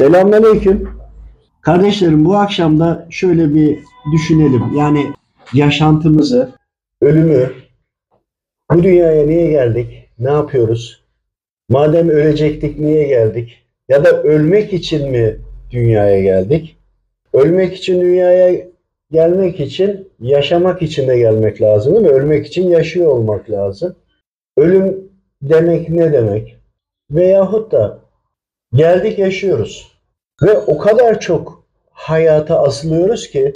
Selamünaleyküm. Kardeşlerim bu akşam da şöyle bir düşünelim. Yani yaşantımızı, ölümü, bu dünyaya niye geldik? Ne yapıyoruz? Madem ölecektik niye geldik? Ya da ölmek için mi dünyaya geldik? Ölmek için dünyaya gelmek için yaşamak için de gelmek lazım değil mi? Ölmek için yaşıyor olmak lazım. Ölüm demek ne demek? Veyahut da geldik yaşıyoruz. Ve o kadar çok hayata asılıyoruz ki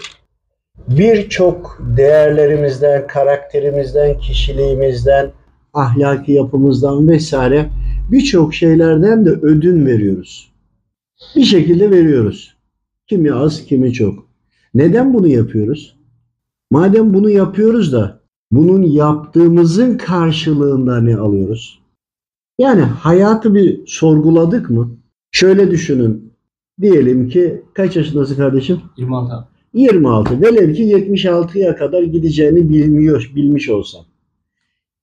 birçok değerlerimizden, karakterimizden, kişiliğimizden, ahlaki yapımızdan vesaire birçok şeylerden de ödün veriyoruz. Bir şekilde veriyoruz. Kimi az, kimi çok. Neden bunu yapıyoruz? Madem bunu yapıyoruz da bunun yaptığımızın karşılığında ne alıyoruz? Yani hayatı bir sorguladık mı? Şöyle düşünün. Diyelim ki kaç yaşındasın kardeşim? 26 abi. 26. Velev ki 76'ya kadar gideceğini bilmiyor, bilmiş olsan.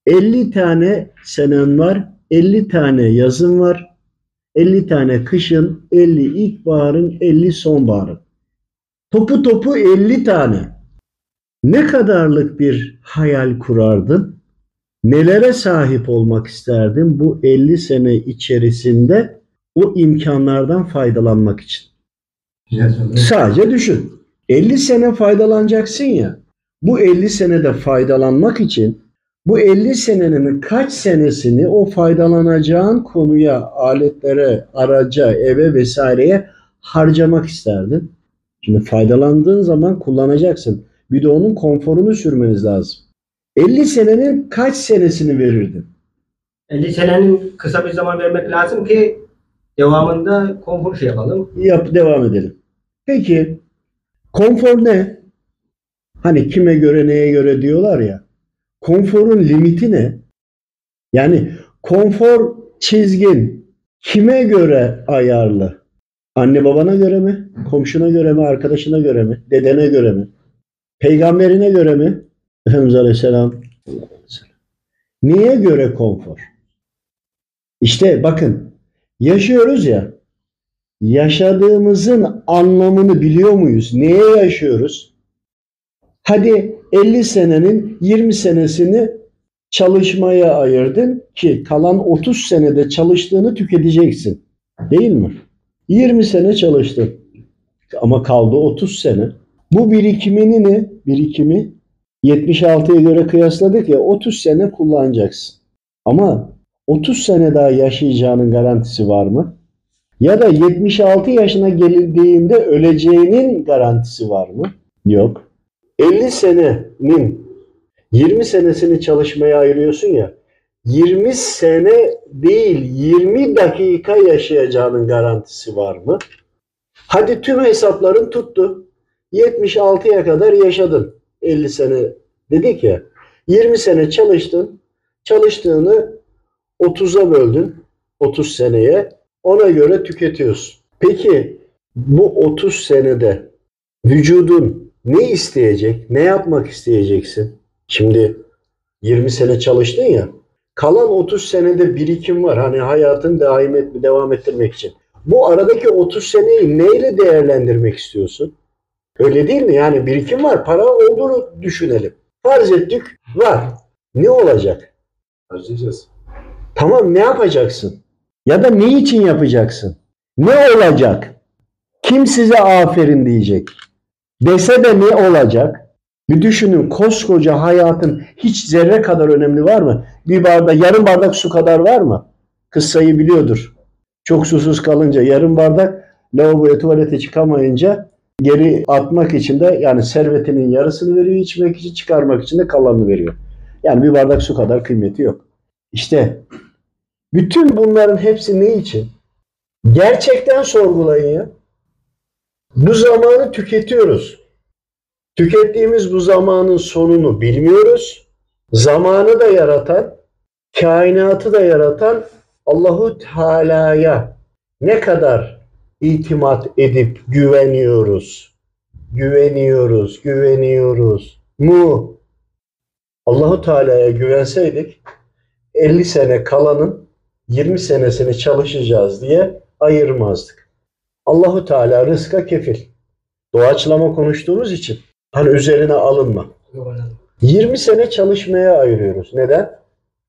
50 tane senen var, 50 tane yazın var, 50 tane kışın, 50 ilkbaharın, 50 sonbaharın. Topu topu 50 tane. Ne kadarlık bir hayal kurardın? Nelere sahip olmak isterdin bu 50 sene içerisinde o imkanlardan faydalanmak için? Sadece düşün. 50 sene faydalanacaksın ya. Bu 50 senede faydalanmak için bu 50 senenin kaç senesini o faydalanacağın konuya, aletlere, araca, eve vesaireye harcamak isterdin. Şimdi faydalandığın zaman kullanacaksın. Bir de onun konforunu sürmeniz lazım. 50 senenin kaç senesini verirdin? 50 senenin kısa bir zaman vermek lazım ki devamında konfor şey yapalım. Yap, devam edelim. Peki konfor ne? Hani kime göre neye göre diyorlar ya. Konforun limiti ne? Yani konfor çizgin kime göre ayarlı? Anne babana göre mi? Komşuna göre mi? Arkadaşına göre mi? Dedene göre mi? Peygamberine göre mi? Efendimiz Aleyhisselam. Niye göre konfor? İşte bakın yaşıyoruz ya yaşadığımızın anlamını biliyor muyuz? Neye yaşıyoruz? Hadi 50 senenin 20 senesini çalışmaya ayırdın ki kalan 30 senede çalıştığını tüketeceksin. Değil mi? 20 sene çalıştın. Ama kaldı 30 sene. Bu birikimini ne? Birikimi 76'ya göre kıyasladık ya 30 sene kullanacaksın. Ama 30 sene daha yaşayacağının garantisi var mı? Ya da 76 yaşına gelindiğinde öleceğinin garantisi var mı? Yok. 50 senenin 20 senesini çalışmaya ayırıyorsun ya 20 sene değil 20 dakika yaşayacağının garantisi var mı? Hadi tüm hesapların tuttu. 76'ya kadar yaşadın. 50 sene dedik ya. 20 sene çalıştın. Çalıştığını 30'a böldün. 30 seneye. Ona göre tüketiyorsun. Peki bu 30 senede vücudun ne isteyecek? Ne yapmak isteyeceksin? Şimdi 20 sene çalıştın ya. Kalan 30 senede birikim var. Hani hayatın daim et, devam ettirmek için. Bu aradaki 30 seneyi neyle değerlendirmek istiyorsun? Öyle değil mi? Yani birikim var. Para olduğunu düşünelim. Farz ettik var. Ne olacak? Harcayacağız. Tamam ne yapacaksın? Ya da ne için yapacaksın? Ne olacak? Kim size aferin diyecek? Dese de ne olacak? Bir düşünün koskoca hayatın hiç zerre kadar önemli var mı? Bir bardak, yarım bardak su kadar var mı? Kıssayı biliyordur. Çok susuz kalınca yarım bardak lavaboya tuvalete çıkamayınca geri atmak için de yani servetinin yarısını veriyor içmek için çıkarmak için de kalanını veriyor. Yani bir bardak su kadar kıymeti yok. İşte bütün bunların hepsi ne için? Gerçekten sorgulayın ya. Bu zamanı tüketiyoruz. Tükettiğimiz bu zamanın sonunu bilmiyoruz. Zamanı da yaratan, kainatı da yaratan Allahu Teala'ya ne kadar itimat edip güveniyoruz. Güveniyoruz, güveniyoruz mu? Allahu Teala'ya güvenseydik 50 sene kalanın 20 senesini çalışacağız diye ayırmazdık. Allahu Teala rızka kefil. Doğaçlama konuştuğumuz için hani üzerine alınma. 20 sene çalışmaya ayırıyoruz. Neden?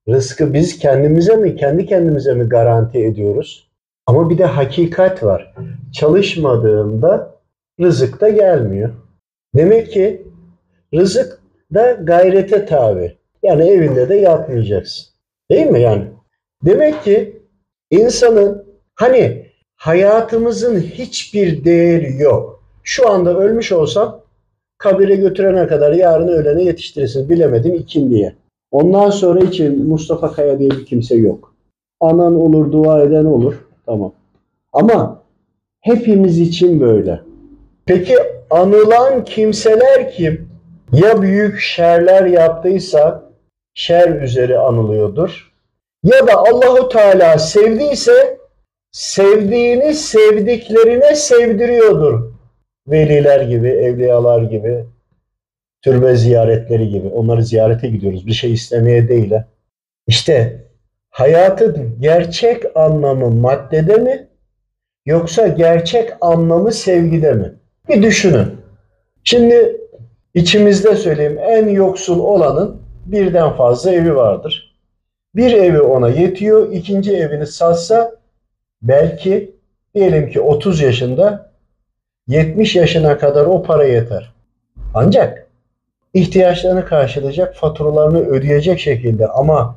Rızkı biz kendimize mi, kendi kendimize mi garanti ediyoruz? Ama bir de hakikat var. Çalışmadığında rızık da gelmiyor. Demek ki rızık da gayrete tabi. Yani evinde de yatmayacaksın. Değil mi yani? Demek ki insanın hani hayatımızın hiçbir değeri yok. Şu anda ölmüş olsam kabire götürene kadar yarın öğlene yetiştirirsin. Bilemedim ikindiye. Ondan sonra için Mustafa Kaya diye bir kimse yok. Anan olur, dua eden olur. Tamam. Ama hepimiz için böyle. Peki anılan kimseler kim? Ya büyük şerler yaptıysa şer üzeri anılıyordur. Ya da Allahu Teala sevdiyse sevdiğini sevdiklerine sevdiriyordur. Veliler gibi, evliyalar gibi, türbe ziyaretleri gibi. Onları ziyarete gidiyoruz. Bir şey istemeye değil. ha. İşte hayatın gerçek anlamı maddede mi? Yoksa gerçek anlamı sevgide mi? Bir düşünün. Şimdi içimizde söyleyeyim en yoksul olanın birden fazla evi vardır. Bir evi ona yetiyor, ikinci evini satsa belki diyelim ki 30 yaşında 70 yaşına kadar o para yeter. Ancak ihtiyaçlarını karşılayacak, faturalarını ödeyecek şekilde ama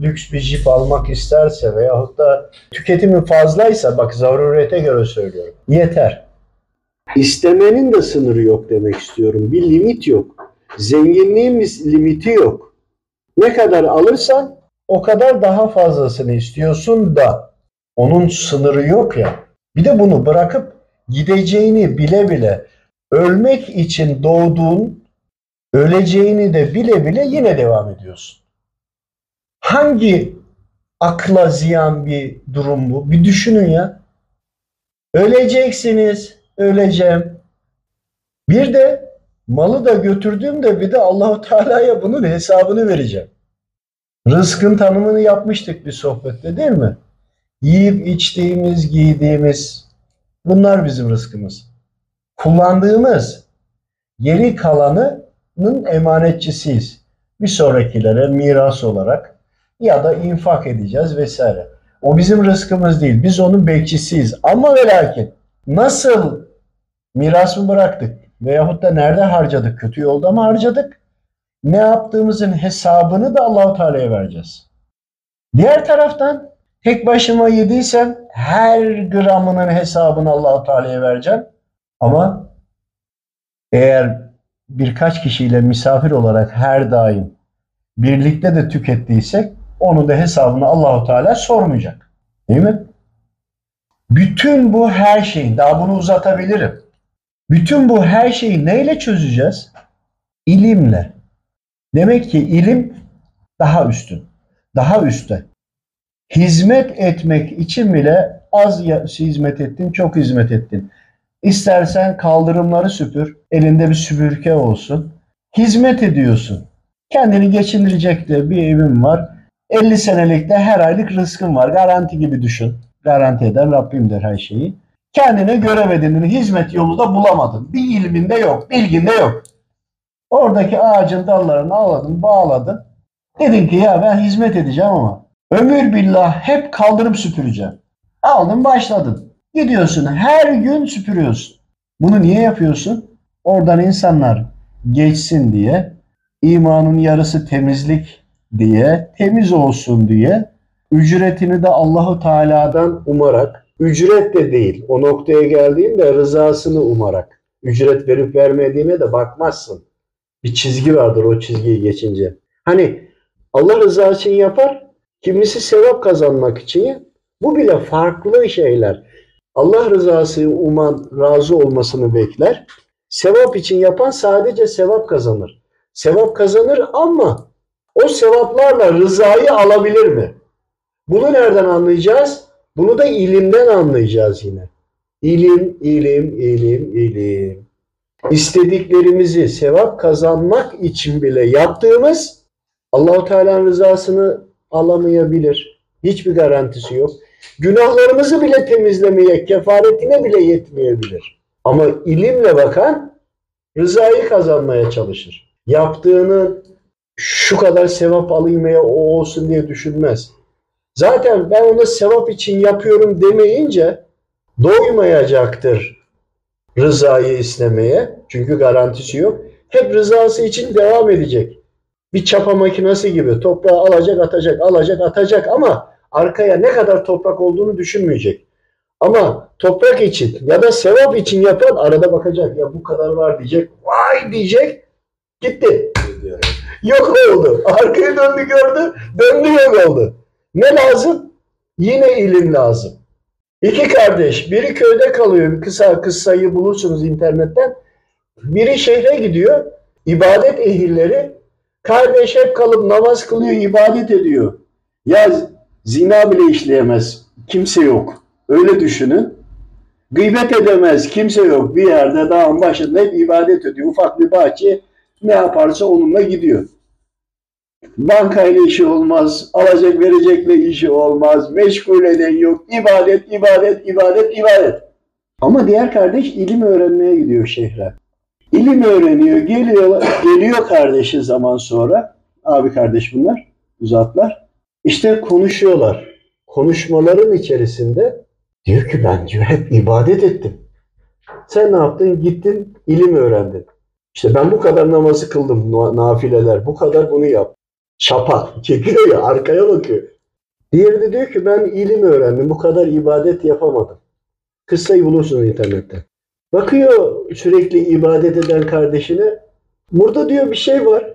lüks bir jip almak isterse veyahut da tüketimi fazlaysa bak zarurete göre söylüyorum. Yeter. İstemenin de sınırı yok demek istiyorum. Bir limit yok. Zenginliğin bir limiti yok. Ne kadar alırsan o kadar daha fazlasını istiyorsun da onun sınırı yok ya. Bir de bunu bırakıp gideceğini bile bile ölmek için doğduğun öleceğini de bile bile yine devam ediyorsun. Hangi akla ziyan bir durum bu? Bir düşünün ya. Öleceksiniz, öleceğim. Bir de malı da götürdüğümde bir de Allahu Teala'ya bunun hesabını vereceğim. Rızkın tanımını yapmıştık bir sohbette değil mi? Yiyip içtiğimiz, giydiğimiz bunlar bizim rızkımız. Kullandığımız geri kalanının emanetçisiyiz. Bir sonrakilere miras olarak ya da infak edeceğiz vesaire. O bizim rızkımız değil. Biz onun bekçisiyiz. Ama ve lakin nasıl miras mı bıraktık? Veyahut da nerede harcadık? Kötü yolda mı harcadık? Ne yaptığımızın hesabını da Allahu Teala'ya vereceğiz. Diğer taraftan tek başıma yediysem her gramının hesabını Allahu Teala'ya vereceğim. Ama eğer birkaç kişiyle misafir olarak her daim birlikte de tükettiysek onun da hesabını Allahu Teala sormayacak. Değil mi? Bütün bu her şeyi, daha bunu uzatabilirim. Bütün bu her şeyi neyle çözeceğiz? İlimle. Demek ki ilim daha üstün, daha üstte. Hizmet etmek için bile az hizmet ettin, çok hizmet ettin. İstersen kaldırımları süpür, elinde bir süpürge olsun. Hizmet ediyorsun. Kendini geçindirecek de bir evin var. 50 senelik de her aylık rızkın var. Garanti gibi düşün. Garanti eden Rabbim der her şeyi. Kendine görev edindin. Hizmet yolu da bulamadın. Bir ilminde yok, bilginde yok. Oradaki ağacın dallarını aladın, bağladın. Dedin ki ya ben hizmet edeceğim ama ömür billah hep kaldırıp süpüreceğim. Aldın başladın. Gidiyorsun her gün süpürüyorsun. Bunu niye yapıyorsun? Oradan insanlar geçsin diye, imanın yarısı temizlik diye, temiz olsun diye ücretini de Allahu Teala'dan umarak, ücret de değil. O noktaya geldiğinde rızasını umarak. Ücret verip vermediğine de bakmazsın. Bir çizgi vardır o çizgiyi geçince. Hani Allah rızası için yapar, kimisi sevap kazanmak için. Bu bile farklı şeyler. Allah rızası uman razı olmasını bekler. Sevap için yapan sadece sevap kazanır. Sevap kazanır ama o sevaplarla rızayı alabilir mi? Bunu nereden anlayacağız? Bunu da ilimden anlayacağız yine. İlim, ilim, ilim, ilim. İstediklerimizi sevap kazanmak için bile yaptığımız Allahu Teala'nın rızasını alamayabilir. Hiçbir garantisi yok. günahlarımızı bile temizlemeye, kefaretine bile yetmeyebilir. Ama ilimle bakan rızayı kazanmaya çalışır. Yaptığını şu kadar sevap alayım ya o olsun diye düşünmez. Zaten ben onu sevap için yapıyorum demeyince doymayacaktır rızayı istemeye. Çünkü garantisi yok. Hep rızası için devam edecek. Bir çapa makinesi gibi toprağı alacak atacak alacak atacak ama arkaya ne kadar toprak olduğunu düşünmeyecek. Ama toprak için ya da sevap için yapan arada bakacak ya bu kadar var diyecek. Vay diyecek. Gitti. Yok oldu. Arkaya döndü gördü. Döndü yok oldu. Ne lazım? Yine ilim lazım. İki kardeş. Biri köyde kalıyor. Kısa kıssayı bulursunuz internetten. Biri şehre gidiyor. İbadet ehilleri. Kardeş hep kalıp namaz kılıyor, ibadet ediyor. Ya zina bile işleyemez. Kimse yok. Öyle düşünün. Gıybet edemez. Kimse yok. Bir yerde dağın başında hep ibadet ediyor. Ufak bir bahçe ne yaparsa onunla gidiyor. Bankayla işi olmaz, alacak verecekle işi olmaz, meşgul eden yok, ibadet, ibadet, ibadet, ibadet. Ama diğer kardeş ilim öğrenmeye gidiyor şehre. İlim öğreniyor, geliyor, geliyor kardeşi zaman sonra. Abi kardeş bunlar, uzatlar. İşte konuşuyorlar. Konuşmaların içerisinde diyor ki ben diyor hep ibadet ettim. Sen ne yaptın? Gittin, ilim öğrendin. İşte ben bu kadar namazı kıldım, nafileler, bu kadar bunu yap. Çapa, çekiyor ya, arkaya bakıyor. Diğeri de diyor ki ben ilim öğrendim, bu kadar ibadet yapamadım. Kıssayı bulursunuz internette. Bakıyor sürekli ibadet eden kardeşine. Burada diyor bir şey var.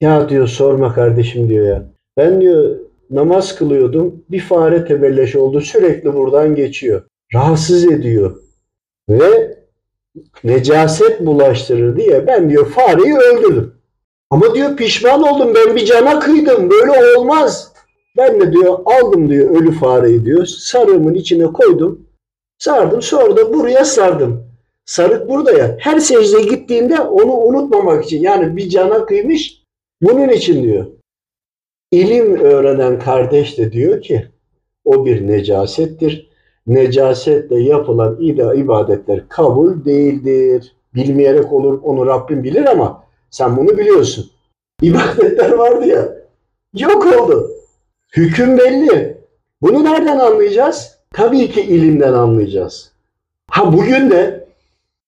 Ya diyor sorma kardeşim diyor ya. Ben diyor namaz kılıyordum. Bir fare tebelleş oldu. Sürekli buradan geçiyor. Rahatsız ediyor. Ve necaset bulaştırır diye ben diyor fareyi öldürdüm. Ama diyor pişman oldum ben bir cana kıydım. Böyle olmaz. Ben de diyor aldım diyor ölü fareyi diyor. Sarığımın içine koydum. Sardım sonra da buraya sardım. Sarık burada ya. Her secde gittiğinde onu unutmamak için. Yani bir cana kıymış bunun için diyor. İlim öğrenen kardeş de diyor ki o bir necasettir. Necasetle yapılan ibadetler kabul değildir. Bilmeyerek olur onu Rabbim bilir ama sen bunu biliyorsun. İbadetler vardı ya. Yok oldu. Hüküm belli. Bunu nereden anlayacağız? Tabii ki ilimden anlayacağız. Ha bugün de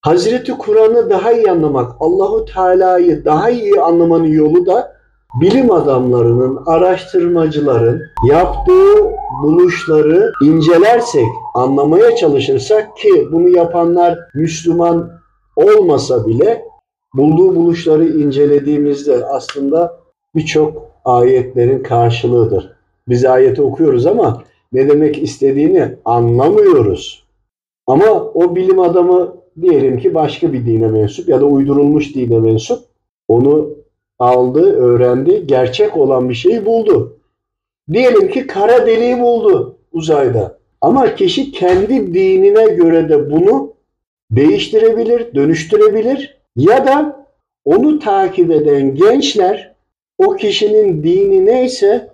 Hazreti Kur'an'ı daha iyi anlamak, Allahu Teala'yı daha iyi anlamanın yolu da bilim adamlarının, araştırmacıların yaptığı buluşları incelersek, anlamaya çalışırsak ki bunu yapanlar Müslüman olmasa bile bulduğu buluşları incelediğimizde aslında birçok ayetlerin karşılığıdır. Biz ayeti okuyoruz ama ne demek istediğini anlamıyoruz. Ama o bilim adamı diyelim ki başka bir dine mensup ya da uydurulmuş dine mensup onu aldı, öğrendi, gerçek olan bir şeyi buldu. Diyelim ki kara deliği buldu uzayda. Ama kişi kendi dinine göre de bunu değiştirebilir, dönüştürebilir ya da onu takip eden gençler o kişinin dini neyse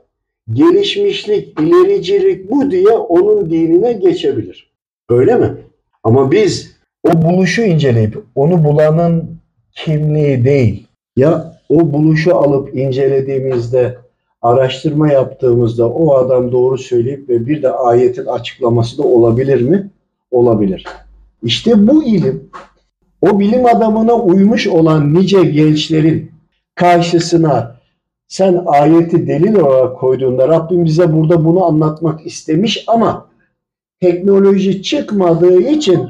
gelişmişlik, ilericilik bu diye onun dinine geçebilir. Öyle mi? Ama biz o buluşu inceleyip onu bulanın kimliği değil ya o buluşu alıp incelediğimizde araştırma yaptığımızda o adam doğru söyleyip ve bir de ayetin açıklaması da olabilir mi? Olabilir. İşte bu ilim o bilim adamına uymuş olan nice gençlerin karşısına sen ayeti delil olarak koyduğunda Rabbim bize burada bunu anlatmak istemiş ama teknoloji çıkmadığı için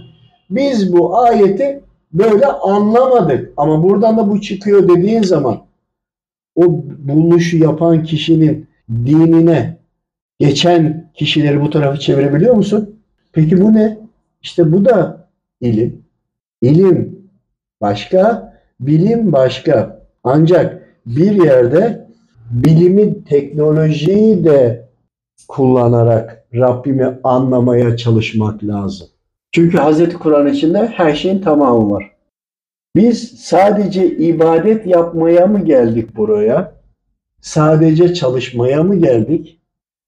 biz bu ayeti böyle anlamadık. Ama buradan da bu çıkıyor dediğin zaman o buluşu yapan kişinin dinine geçen kişileri bu tarafı çevirebiliyor musun? Peki bu ne? İşte bu da ilim. İlim başka, bilim başka. Ancak bir yerde bilimi, teknolojiyi de kullanarak Rabbimi anlamaya çalışmak lazım. Çünkü Hz. Kur'an içinde her şeyin tamamı var. Biz sadece ibadet yapmaya mı geldik buraya? Sadece çalışmaya mı geldik?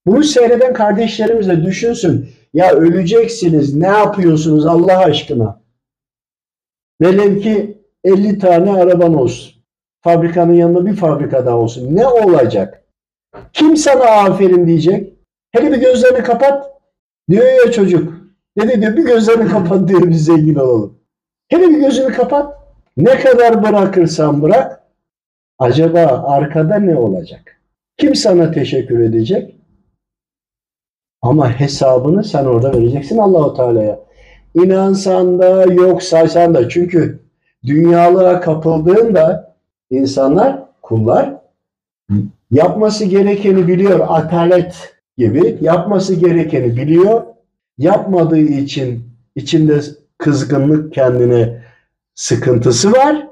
Bunu seyreden kardeşlerimiz de düşünsün. Ya öleceksiniz ne yapıyorsunuz Allah aşkına? Velev ki 50 tane araban olsun. Fabrikanın yanında bir fabrika daha olsun. Ne olacak? Kim sana aferin diyecek? Hele bir gözlerini kapat. Diyor ya çocuk. Ne diyor? Bir gözlerini kapat diyor biz zengin olalım. Hele bir gözünü kapat. Ne kadar bırakırsan bırak. Acaba arkada ne olacak? Kim sana teşekkür edecek? Ama hesabını sen orada vereceksin Allahu Teala'ya. İnansan da yok saysan da çünkü dünyalığa kapıldığında insanlar, kullar yapması gerekeni biliyor. Atalet gibi yapması gerekeni biliyor. Yapmadığı için içinde kızgınlık kendine sıkıntısı var.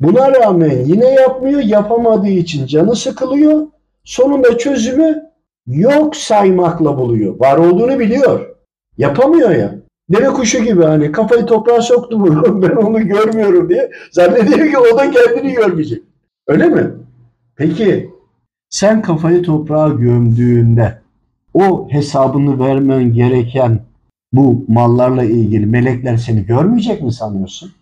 Buna rağmen yine yapmıyor. Yapamadığı için canı sıkılıyor. Sonunda çözümü yok saymakla buluyor. Var olduğunu biliyor. Yapamıyor ya. Deve kuşu gibi hani kafayı toprağa soktu mu ben onu görmüyorum diye zannediyor ki o da kendini görmeyecek. Öyle mi? Peki sen kafayı toprağa gömdüğünde o hesabını vermen gereken bu mallarla ilgili melekler seni görmeyecek mi sanıyorsun?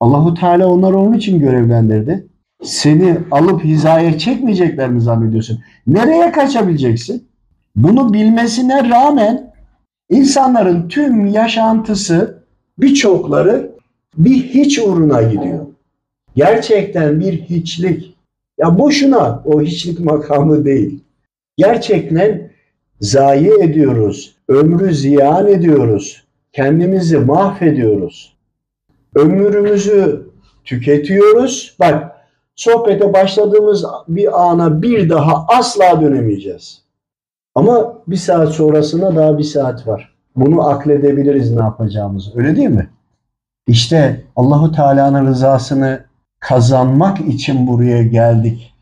Allahu Teala onları onun için görevlendirdi. Seni alıp hizaya çekmeyecekler mi zannediyorsun? Nereye kaçabileceksin? Bunu bilmesine rağmen insanların tüm yaşantısı birçokları bir hiç uğruna gidiyor. Gerçekten bir hiçlik. Ya boşuna o hiçlik makamı değil. Gerçekten zayi ediyoruz. Ömrü ziyan ediyoruz. Kendimizi mahvediyoruz. Ömrümüzü tüketiyoruz. Bak sohbete başladığımız bir ana bir daha asla dönemeyeceğiz. Ama bir saat sonrasına daha bir saat var. Bunu akledebiliriz ne yapacağımızı. Öyle değil mi? İşte Allahu Teala'nın rızasını kazanmak için buraya geldik.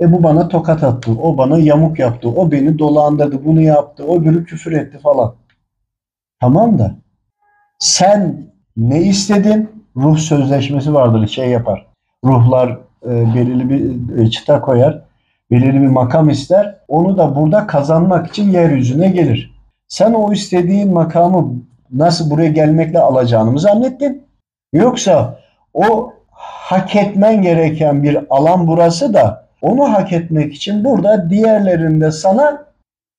E bu bana tokat attı, o bana yamuk yaptı, o beni dolandırdı, bunu yaptı, o biri küfür etti falan. Tamam da sen ne istedin? Ruh sözleşmesi vardır, şey yapar. Ruhlar e, belirli bir e, çıta koyar, belirli bir makam ister. Onu da burada kazanmak için yeryüzüne gelir. Sen o istediğin makamı nasıl buraya gelmekle alacağını mı zannettin? Yoksa o hak etmen gereken bir alan burası da onu hak etmek için burada diğerlerinde sana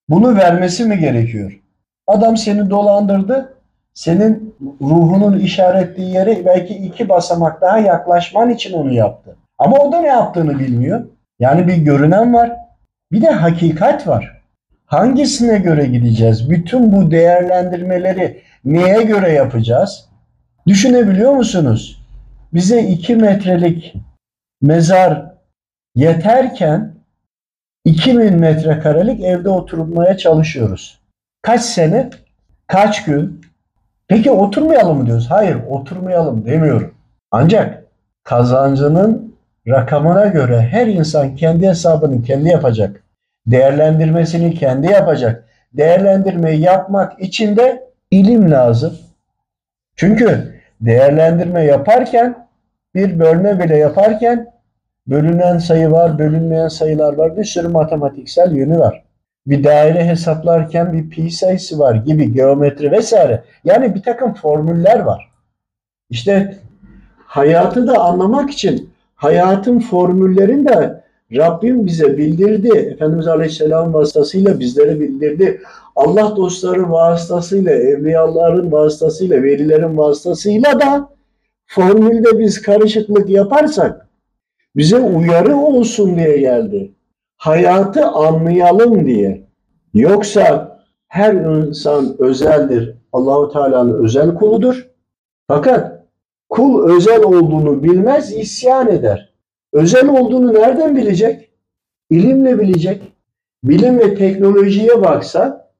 bunu vermesi mi gerekiyor? Adam seni dolandırdı. Senin ruhunun işaretliği yere belki iki basamak daha yaklaşman için onu yaptı. Ama o da ne yaptığını bilmiyor. Yani bir görünen var. Bir de hakikat var. Hangisine göre gideceğiz? Bütün bu değerlendirmeleri neye göre yapacağız? Düşünebiliyor musunuz? Bize iki metrelik mezar yeterken 2000 metrekarelik evde oturmaya çalışıyoruz. Kaç sene? Kaç gün? Peki oturmayalım mı diyoruz? Hayır oturmayalım demiyorum. Ancak kazancının rakamına göre her insan kendi hesabını kendi yapacak. Değerlendirmesini kendi yapacak. Değerlendirmeyi yapmak için de ilim lazım. Çünkü değerlendirme yaparken bir bölme bile yaparken bölünen sayı var, bölünmeyen sayılar var. Bir sürü matematiksel yönü var. Bir daire hesaplarken bir pi sayısı var gibi geometri vesaire. Yani bir takım formüller var. İşte hayatı da anlamak için hayatın formüllerini de Rabbim bize bildirdi. Efendimiz Aleyhisselam vasıtasıyla bizlere bildirdi. Allah dostları vasıtasıyla, evliyaların vasıtasıyla, velilerin vasıtasıyla da formülde biz karışıklık yaparsak bize uyarı olsun diye geldi. Hayatı anlayalım diye. Yoksa her insan özeldir. Allahu Teala'nın özel kuludur. Fakat kul özel olduğunu bilmez, isyan eder. Özel olduğunu nereden bilecek? İlimle bilecek. Bilim ve teknolojiye baksa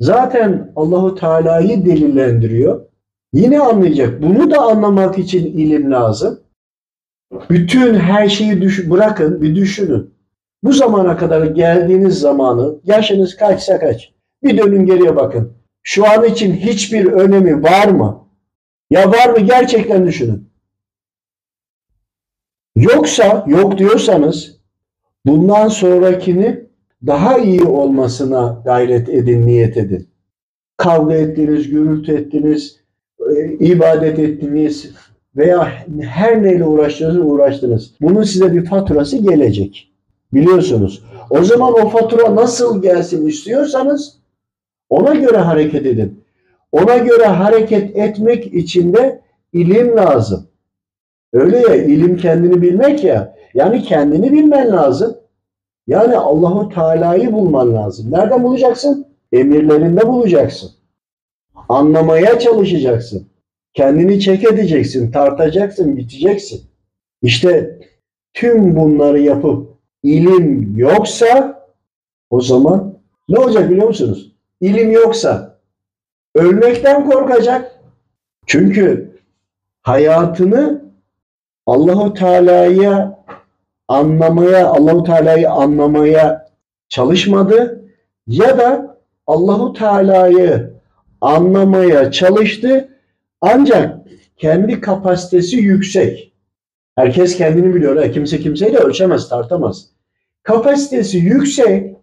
zaten Allahu Teala'yı delillendiriyor. Yine anlayacak. Bunu da anlamak için ilim lazım. Bütün her şeyi düş bırakın, bir düşünün. Bu zamana kadar geldiğiniz zamanı, yaşınız kaçsa kaç, bir dönün geriye bakın. Şu an için hiçbir önemi var mı? Ya var mı gerçekten düşünün. Yoksa, yok diyorsanız bundan sonrakini daha iyi olmasına gayret edin, niyet edin. Kavga ettiniz, gürültü ettiniz, e, ibadet ettiniz veya her neyle uğraştınız uğraştınız. Bunun size bir faturası gelecek. Biliyorsunuz. O zaman o fatura nasıl gelsin istiyorsanız ona göre hareket edin. Ona göre hareket etmek için de ilim lazım. Öyle ya ilim kendini bilmek ya. Yani kendini bilmen lazım. Yani Allahu Teala'yı bulman lazım. Nereden bulacaksın? Emirlerinde bulacaksın. Anlamaya çalışacaksın. Kendini çek edeceksin, tartacaksın, biteceksin. İşte tüm bunları yapıp ilim yoksa o zaman ne olacak biliyor musunuz? İlim yoksa ölmekten korkacak. Çünkü hayatını Allahu Teala'ya anlamaya, Allahu Teala'yı anlamaya çalışmadı ya da Allahu Teala'yı anlamaya çalıştı ancak kendi kapasitesi yüksek. Herkes kendini biliyor. Ha? Kimse kimseyle ölçemez, tartamaz. Kapasitesi yüksek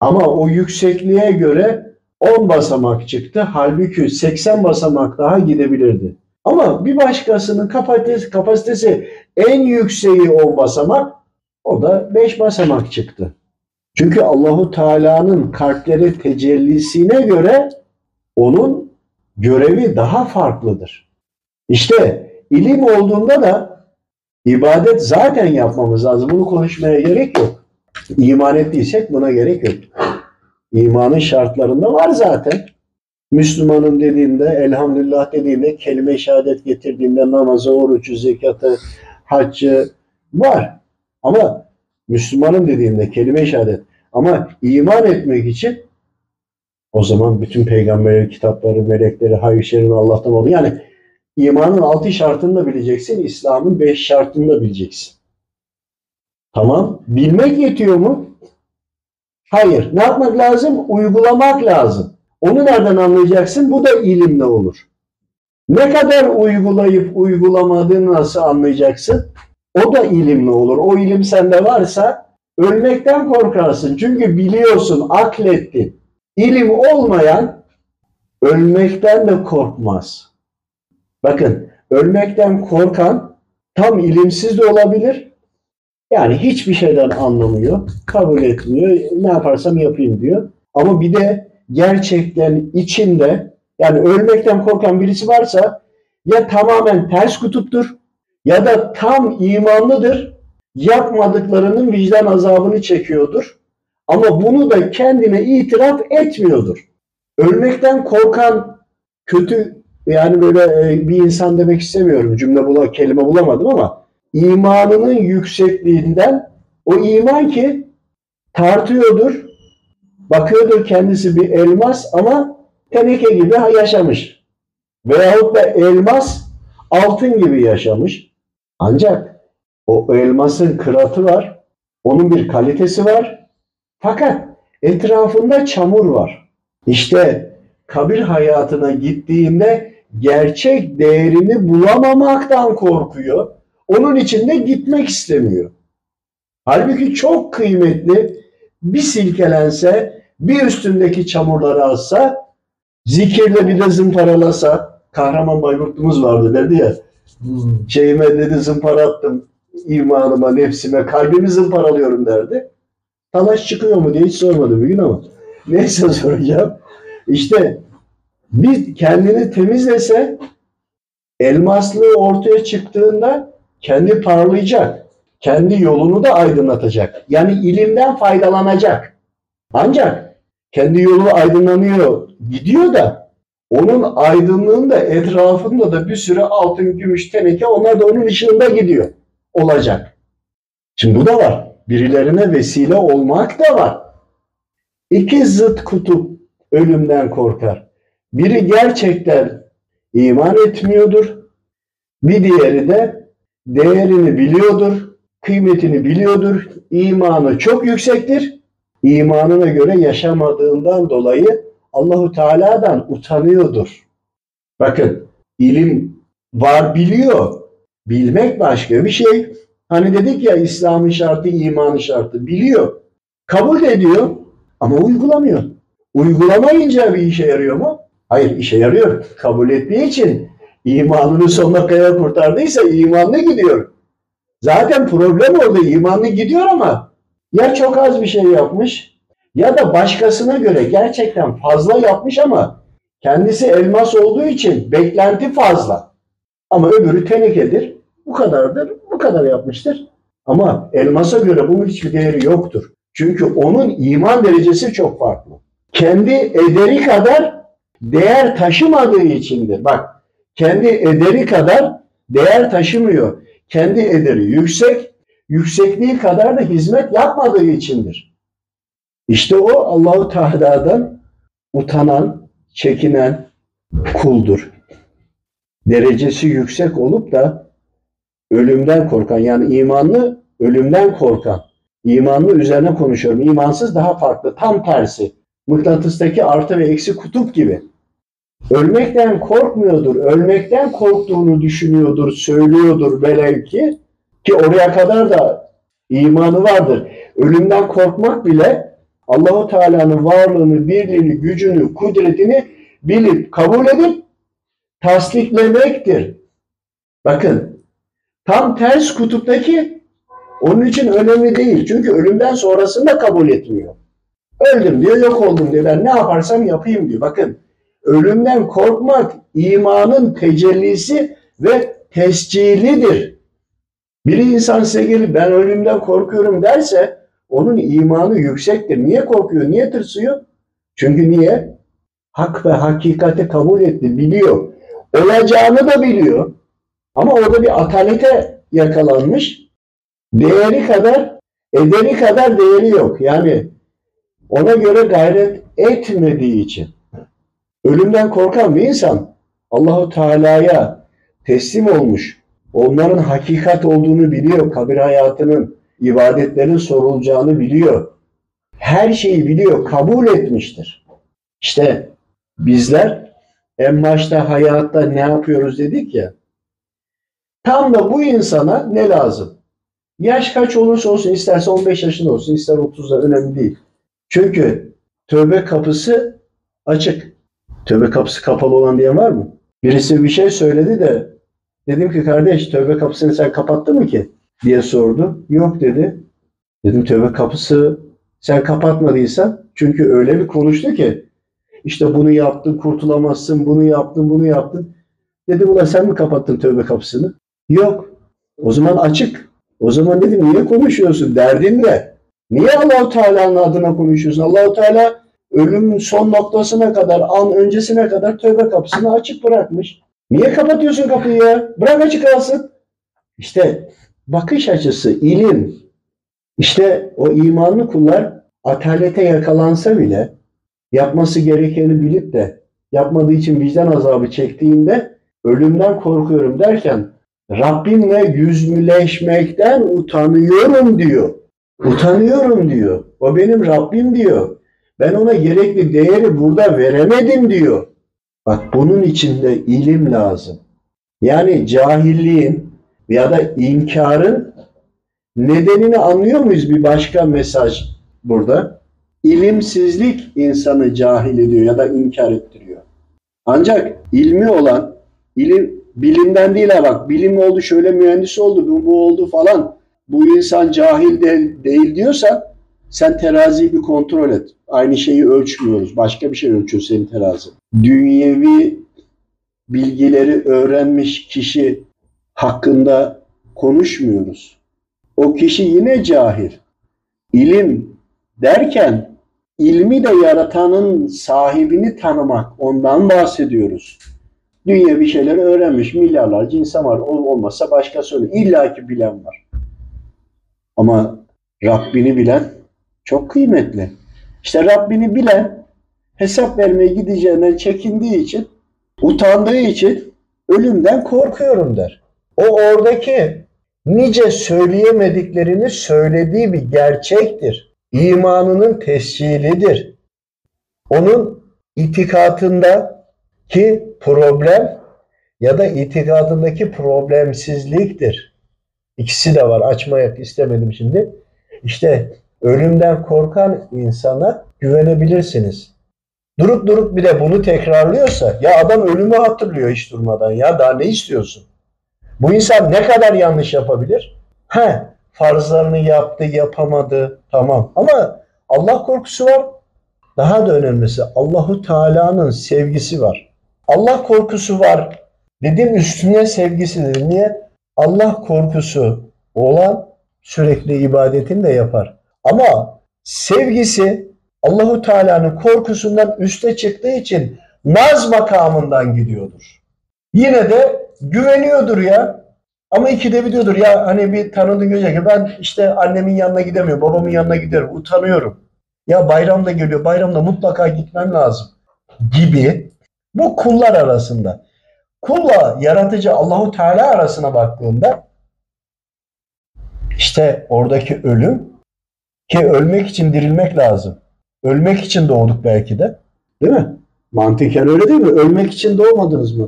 ama o yüksekliğe göre 10 basamak çıktı. Halbuki 80 basamak daha gidebilirdi. Ama bir başkasının kapasitesi, kapasitesi en yükseği 10 basamak, o da 5 basamak çıktı. Çünkü Allahu Teala'nın kalpleri tecellisine göre onun görevi daha farklıdır. İşte ilim olduğunda da ibadet zaten yapmamız lazım. Bunu konuşmaya gerek yok. İman ettiysek buna gerek yok. İmanın şartlarında var zaten. Müslümanım dediğinde, elhamdülillah dediğinde, kelime-i şehadet getirdiğinde namazı, orucu, zekatı, haccı var. Ama Müslümanım dediğinde kelime-i şehadet. Ama iman etmek için o zaman bütün peygamberlerin kitapları, melekleri, hayır şerin Allah'tan oluyor. Yani imanın altı şartını da bileceksin, İslam'ın beş şartını da bileceksin. Tamam. Bilmek yetiyor mu? Hayır. Ne yapmak lazım? Uygulamak lazım. Onu nereden anlayacaksın? Bu da ilimle olur. Ne kadar uygulayıp uygulamadığını nasıl anlayacaksın? O da ilimle olur. O ilim sende varsa ölmekten korkarsın. Çünkü biliyorsun, aklettin. İlim olmayan ölmekten de korkmaz. Bakın, ölmekten korkan tam ilimsiz de olabilir. Yani hiçbir şeyden anlamıyor, kabul etmiyor, ne yaparsam yapayım diyor. Ama bir de gerçekten içinde yani ölmekten korkan birisi varsa ya tamamen ters kutuptur ya da tam imanlıdır. Yapmadıklarının vicdan azabını çekiyordur. Ama bunu da kendine itiraf etmiyordur. Ölmekten korkan kötü yani böyle e, bir insan demek istemiyorum. Cümle bula, kelime bulamadım ama imanının yüksekliğinden o iman ki tartıyordur, bakıyordur kendisi bir elmas ama teneke gibi yaşamış. Veyahut da elmas altın gibi yaşamış. Ancak o elmasın kıratı var, onun bir kalitesi var. Fakat etrafında çamur var. İşte kabir hayatına gittiğinde gerçek değerini bulamamaktan korkuyor. Onun için de gitmek istemiyor. Halbuki çok kıymetli bir silkelense, bir üstündeki çamurları alsa, zikirle bir de zımparalasa, kahraman Bayburt'umuz vardı dedi ya, şeyime dedi zımpara attım imanıma, nefsime, kalbimi zımparalıyorum derdi. Talaş çıkıyor mu diye hiç sormadı bir gün ama. Neyse soracağım. İşte bir kendini temizlese elmaslığı ortaya çıktığında kendi parlayacak. Kendi yolunu da aydınlatacak. Yani ilimden faydalanacak. Ancak kendi yolu aydınlanıyor, gidiyor da onun aydınlığında etrafında da bir sürü altın, gümüş, teneke onlar da onun ışığında gidiyor. Olacak. Şimdi bu da var. Birilerine vesile olmak da var. İki zıt kutup ölümden korkar. Biri gerçekten iman etmiyordur. Bir diğeri de değerini biliyordur, kıymetini biliyordur. İmanı çok yüksektir. İmanına göre yaşamadığından dolayı Allahu Teala'dan utanıyordur. Bakın ilim var biliyor. Bilmek başka bir şey. Hani dedik ya İslam'ın şartı, imanın şartı biliyor. Kabul ediyor ama uygulamıyor. Uygulamayınca bir işe yarıyor mu? Hayır işe yarıyor. Kabul ettiği için imanını sonuna kadar kurtardıysa imanlı gidiyor. Zaten problem orada imanlı gidiyor ama ya çok az bir şey yapmış ya da başkasına göre gerçekten fazla yapmış ama kendisi elmas olduğu için beklenti fazla. Ama öbürü tenekedir. Bu kadardır. Bu kadar yapmıştır. Ama elmasa göre bunun hiçbir değeri yoktur. Çünkü onun iman derecesi çok farklı. Kendi ederi kadar değer taşımadığı içindir. Bak kendi ederi kadar değer taşımıyor. Kendi ederi yüksek, yüksekliği kadar da hizmet yapmadığı içindir. İşte o Allahu Teala'dan utanan, çekinen kuldur. Derecesi yüksek olup da ölümden korkan yani imanlı ölümden korkan. İmanlı üzerine konuşuyorum. İmansız daha farklı. Tam tersi. Mıknatıstaki artı ve eksi kutup gibi. Ölmekten korkmuyordur. Ölmekten korktuğunu düşünüyordur, söylüyordur velev ki. Ki oraya kadar da imanı vardır. Ölümden korkmak bile Allahu Teala'nın varlığını, birliğini, gücünü, kudretini bilip kabul edip tasdiklemektir. Bakın tam ters kutuptaki onun için önemli değil. Çünkü ölümden sonrasını da kabul etmiyor. Öldüm diyor, yok oldum diyor. Ben ne yaparsam yapayım diyor. Bakın ölümden korkmak imanın tecellisi ve tescilidir. Bir insan size gelip ben ölümden korkuyorum derse onun imanı yüksektir. Niye korkuyor? Niye tırsıyor? Çünkü niye? Hak ve hakikati kabul etti, biliyor. Olacağını da biliyor. Ama orada bir atalete yakalanmış. Değeri kadar, ederi kadar değeri yok. Yani ona göre gayret etmediği için. Ölümden korkan bir insan Allahu Teala'ya teslim olmuş. Onların hakikat olduğunu biliyor. Kabir hayatının, ibadetlerin sorulacağını biliyor. Her şeyi biliyor, kabul etmiştir. İşte bizler en başta hayatta ne yapıyoruz dedik ya. Tam da bu insana ne lazım? Yaş kaç olursa olsun, isterse 15 yaşında olsun, ister 30'da önemli değil. Çünkü tövbe kapısı açık. Tövbe kapısı kapalı olan diyen var mı? Birisi bir şey söyledi de dedim ki kardeş tövbe kapısını sen kapattın mı ki? diye sordu. Yok dedi. Dedim tövbe kapısı sen kapatmadıysan çünkü öyle bir konuştu ki işte bunu yaptın kurtulamazsın, bunu yaptın, bunu yaptın. Dedim ulan sen mi kapattın tövbe kapısını? Yok. O zaman açık. O zaman dedim niye konuşuyorsun? Derdin ne? Niye Allahu Teala'nın adına konuşuyorsun? Allahu Teala ölümün son noktasına kadar, an öncesine kadar tövbe kapısını açık bırakmış. Niye kapatıyorsun kapıyı ya? Bırak açık kalsın. İşte bakış açısı, ilim. İşte o imanlı kullar atalete yakalansa bile yapması gerekeni bilip de yapmadığı için vicdan azabı çektiğinde ölümden korkuyorum derken Rabbimle yüzmüleşmekten utanıyorum diyor. Utanıyorum diyor. O benim Rabbim diyor. Ben ona gerekli değeri burada veremedim diyor. Bak bunun içinde ilim lazım. Yani cahilliğin ya da inkarın nedenini anlıyor muyuz bir başka mesaj burada? İlimsizlik insanı cahil ediyor ya da inkar ettiriyor. Ancak ilmi olan, ilim bilimden değil ha bak, bilim oldu, şöyle mühendis oldu, bu, bu oldu falan. Bu insan cahil de, değil diyorsa sen teraziyi bir kontrol et. Aynı şeyi ölçmüyoruz. Başka bir şey ölçüyor senin terazi. Dünyevi bilgileri öğrenmiş kişi hakkında konuşmuyoruz. O kişi yine cahil. İlim derken ilmi de yaratanın sahibini tanımak, ondan bahsediyoruz. Dünya bir şeyler öğrenmiş, milyarlarca insan var. O olmazsa başka söyle. İlla ki bilen var. Ama Rabbini bilen çok kıymetli. İşte Rabbini bilen hesap vermeye gideceğinden çekindiği için, utandığı için ölümden korkuyorum der. O oradaki nice söyleyemediklerini söylediği bir gerçektir. İmanının tescilidir. Onun itikatında ki problem ya da itikadındaki problemsizliktir. İkisi de var. Açmaya istemedim şimdi. İşte ölümden korkan insana güvenebilirsiniz. Durup durup bir de bunu tekrarlıyorsa ya adam ölümü hatırlıyor hiç durmadan ya daha ne istiyorsun? Bu insan ne kadar yanlış yapabilir? He, farzlarını yaptı, yapamadı. Tamam. Ama Allah korkusu var. Daha da önemlisi Allahu Teala'nın sevgisi var. Allah korkusu var. Dedim üstüne sevgisidir. Niye? Allah korkusu olan sürekli ibadetini de yapar. Ama sevgisi Allahu Teala'nın korkusundan üste çıktığı için naz makamından gidiyordur. Yine de güveniyordur ya. Ama ikide bir diyordur ya hani bir tanıdığın görecek ben işte annemin yanına gidemiyorum, babamın yanına giderim, utanıyorum. Ya bayram da geliyor, bayramda mutlaka gitmem lazım gibi bu kullar arasında. Kulla yaratıcı Allahu Teala arasına baktığında işte oradaki ölüm ki ölmek için dirilmek lazım. Ölmek için doğduk belki de. Değil mi? Mantıken öyle değil mi? Ölmek için doğmadınız mı?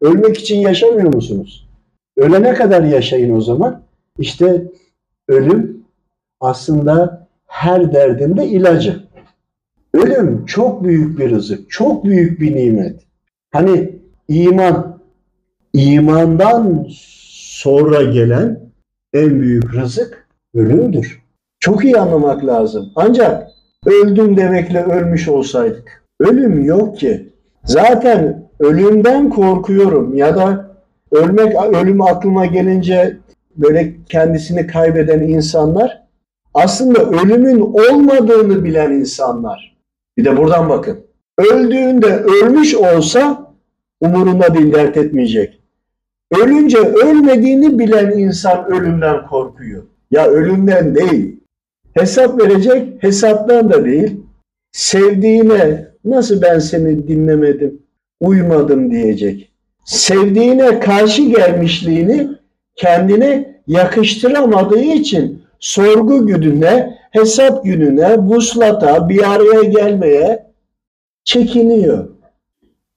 Ölmek için yaşamıyor musunuz? Ölene kadar yaşayın o zaman. İşte ölüm aslında her derdinde ilacı. Ölüm çok büyük bir rızık, çok büyük bir nimet. Hani iman, imandan sonra gelen en büyük rızık ölümdür. Çok iyi anlamak lazım. Ancak öldüm demekle ölmüş olsaydık. Ölüm yok ki. Zaten ölümden korkuyorum ya da ölmek ölüm aklıma gelince böyle kendisini kaybeden insanlar aslında ölümün olmadığını bilen insanlar. Bir de buradan bakın. Öldüğünde ölmüş olsa umurunda değil dert etmeyecek. Ölünce ölmediğini bilen insan ölümden korkuyor. Ya ölümden değil. Hesap verecek, hesaptan da değil. Sevdiğine nasıl ben seni dinlemedim, uymadım diyecek. Sevdiğine karşı gelmişliğini kendine yakıştıramadığı için sorgu gününe, hesap gününe, vuslata, bir araya gelmeye çekiniyor.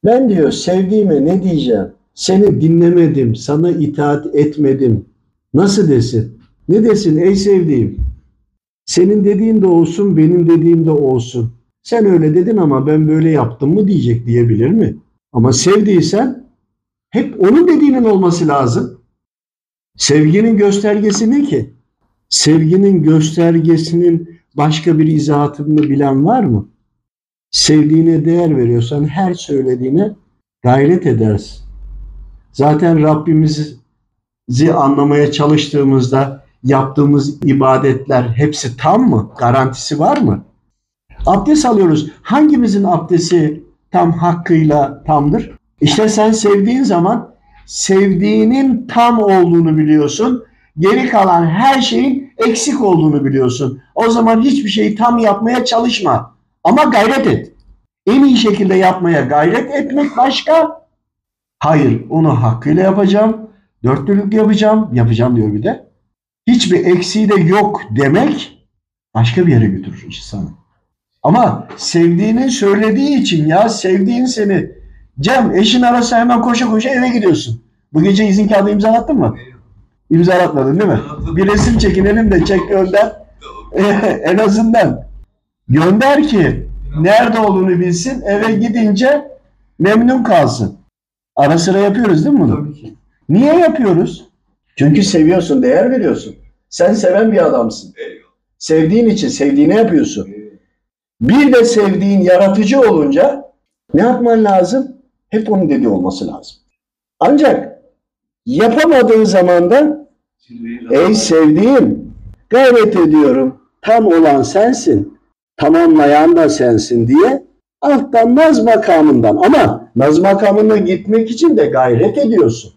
Ben diyor sevdiğime ne diyeceğim? Seni dinlemedim, sana itaat etmedim. Nasıl desin? Ne desin ey sevdiğim? Senin dediğin de olsun, benim dediğim de olsun. Sen öyle dedin ama ben böyle yaptım mı diyecek diyebilir mi? Ama sevdiysen hep onun dediğinin olması lazım. Sevginin göstergesi ne ki? Sevginin göstergesinin başka bir izahatını bilen var mı? Sevdiğine değer veriyorsan her söylediğine gayret edersin. Zaten Rabbimizi anlamaya çalıştığımızda yaptığımız ibadetler hepsi tam mı? Garantisi var mı? Abdest alıyoruz. Hangimizin abdesti tam hakkıyla tamdır? İşte sen sevdiğin zaman sevdiğinin tam olduğunu biliyorsun. Geri kalan her şeyin eksik olduğunu biliyorsun. O zaman hiçbir şeyi tam yapmaya çalışma. Ama gayret et. En iyi şekilde yapmaya gayret etmek başka. Hayır, onu hakkıyla yapacağım. Dörtlülük yapacağım. Yapacağım diyor bir de. Hiçbir eksiği de yok demek başka bir yere götürür insanı. Ama sevdiğini söylediği için ya sevdiğin seni Cem eşin arası hemen koşa koşa eve gidiyorsun. Bu gece izin kağıdı imzalattın mı? İmzalatmadın değil mi? Bir resim çekinelim de çek gönder. en azından gönder ki nerede olduğunu bilsin eve gidince memnun kalsın. Ara sıra yapıyoruz değil mi bunu? Tabii ki. Niye yapıyoruz? Çünkü seviyorsun, değer veriyorsun. Sen seven bir adamsın. Sevdiğin için sevdiğini yapıyorsun. Bir de sevdiğin yaratıcı olunca ne yapman lazım? Hep onun dediği olması lazım. Ancak yapamadığın zaman da ey sevdiğim gayret ediyorum. Tam olan sensin. Tamamlayan da sensin diye alttan naz makamından ama naz makamına gitmek için de gayret ediyorsun.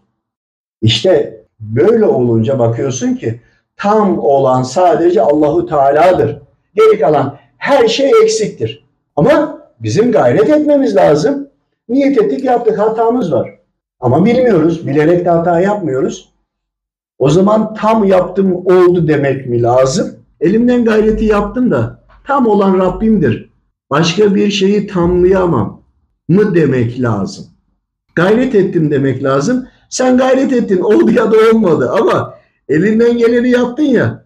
İşte böyle olunca bakıyorsun ki tam olan sadece Allahu Teala'dır. Geri kalan her şey eksiktir. Ama bizim gayret etmemiz lazım. Niyet ettik yaptık hatamız var. Ama bilmiyoruz. Bilerek de hata yapmıyoruz. O zaman tam yaptım oldu demek mi lazım? Elimden gayreti yaptım da tam olan Rabbimdir. Başka bir şeyi tamlayamam mı demek lazım. Gayret ettim demek lazım. Sen gayret ettin oldu ya da olmadı ama elinden geleni yaptın ya.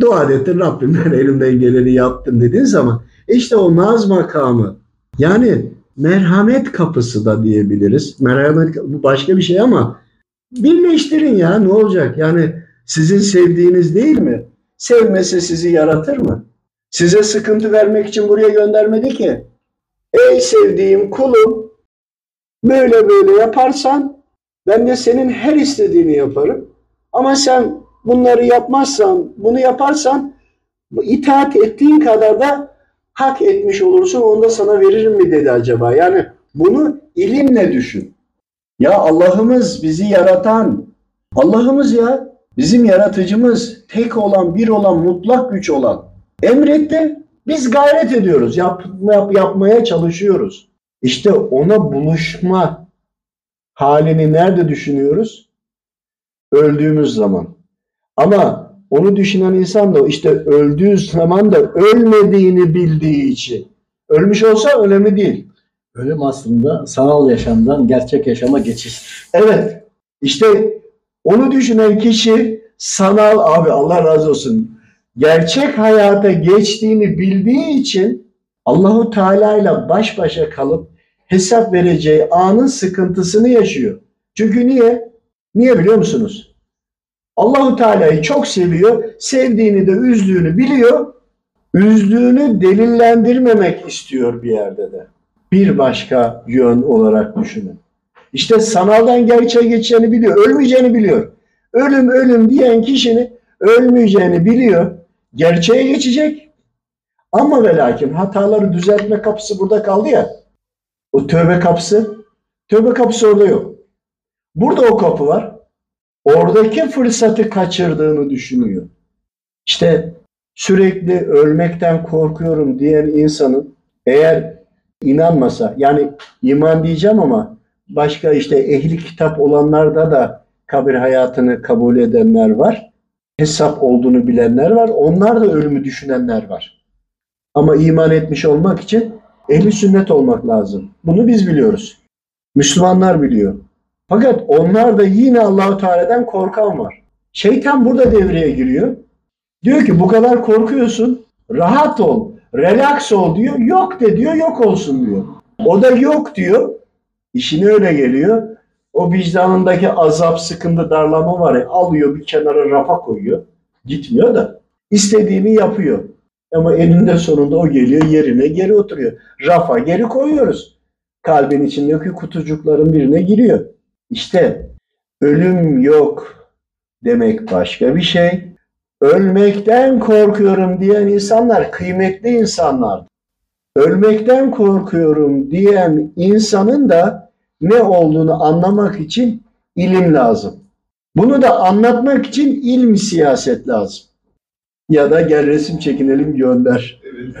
Dua ettin Rabbim ben elimden geleni yaptım dediğin zaman işte o naz makamı yani merhamet kapısı da diyebiliriz. Merhamet bu başka bir şey ama birleştirin ya ne olacak? Yani sizin sevdiğiniz değil mi? Sevmese sizi yaratır mı? Size sıkıntı vermek için buraya göndermedi ki. Ey sevdiğim kulum böyle böyle yaparsan ben de senin her istediğini yaparım. Ama sen bunları yapmazsan, bunu yaparsan itaat ettiğin kadar da hak etmiş olursun. Onu da sana veririm mi dedi acaba? Yani bunu ilimle düşün. Ya Allah'ımız bizi yaratan, Allah'ımız ya bizim yaratıcımız, tek olan, bir olan, mutlak güç olan. Emretti, biz gayret ediyoruz, yap, yap, yapmaya çalışıyoruz. İşte ona buluşma halini nerede düşünüyoruz? Öldüğümüz zaman. Ama onu düşünen insan da işte öldüğü zaman da ölmediğini bildiği için. Ölmüş olsa önemli değil. Ölüm aslında sanal yaşamdan gerçek yaşama geçiş. Evet. İşte onu düşünen kişi sanal abi Allah razı olsun. Gerçek hayata geçtiğini bildiği için Allahu Teala ile baş başa kalıp hesap vereceği anın sıkıntısını yaşıyor. Çünkü niye? Niye biliyor musunuz? Allahu Teala'yı çok seviyor. Sevdiğini de üzdüğünü biliyor. Üzdüğünü delillendirmemek istiyor bir yerde de. Bir başka yön olarak düşünün. İşte sanaldan gerçeğe geçeceğini biliyor. Ölmeyeceğini biliyor. Ölüm ölüm diyen kişinin ölmeyeceğini biliyor. Gerçeğe geçecek. Ama ve lakin hataları düzeltme kapısı burada kaldı ya. O tövbe kapısı. Tövbe kapısı orada yok. Burada o kapı var. Oradaki fırsatı kaçırdığını düşünüyor. İşte sürekli ölmekten korkuyorum diyen insanın eğer inanmasa yani iman diyeceğim ama başka işte ehli kitap olanlarda da kabir hayatını kabul edenler var. Hesap olduğunu bilenler var. Onlar da ölümü düşünenler var. Ama iman etmiş olmak için ehli sünnet olmak lazım. Bunu biz biliyoruz. Müslümanlar biliyor. Fakat onlar da yine Allahu Teala'dan korkan var. Şeytan burada devreye giriyor. Diyor ki bu kadar korkuyorsun. Rahat ol. Relax ol diyor. Yok de diyor. Yok olsun diyor. O da yok diyor. İşine öyle geliyor. O vicdanındaki azap, sıkıntı, darlama var ya alıyor bir kenara rafa koyuyor. Gitmiyor da istediğini yapıyor. Ama eninde sonunda o geliyor yerine geri oturuyor. Rafa geri koyuyoruz. Kalbin içindeki kutucukların birine giriyor. İşte ölüm yok demek başka bir şey. Ölmekten korkuyorum diyen insanlar kıymetli insanlar. Ölmekten korkuyorum diyen insanın da ne olduğunu anlamak için ilim lazım. Bunu da anlatmak için ilmi siyaset lazım. Ya da gel resim çekinelim gönder.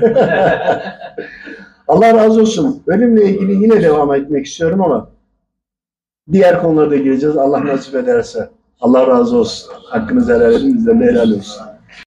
Allah razı olsun. Ölümle ilgili yine devam etmek istiyorum ama diğer konularda gireceğiz Allah nasip ederse. Allah razı olsun. Hakkınızı helal edin, bizden de helal olsun.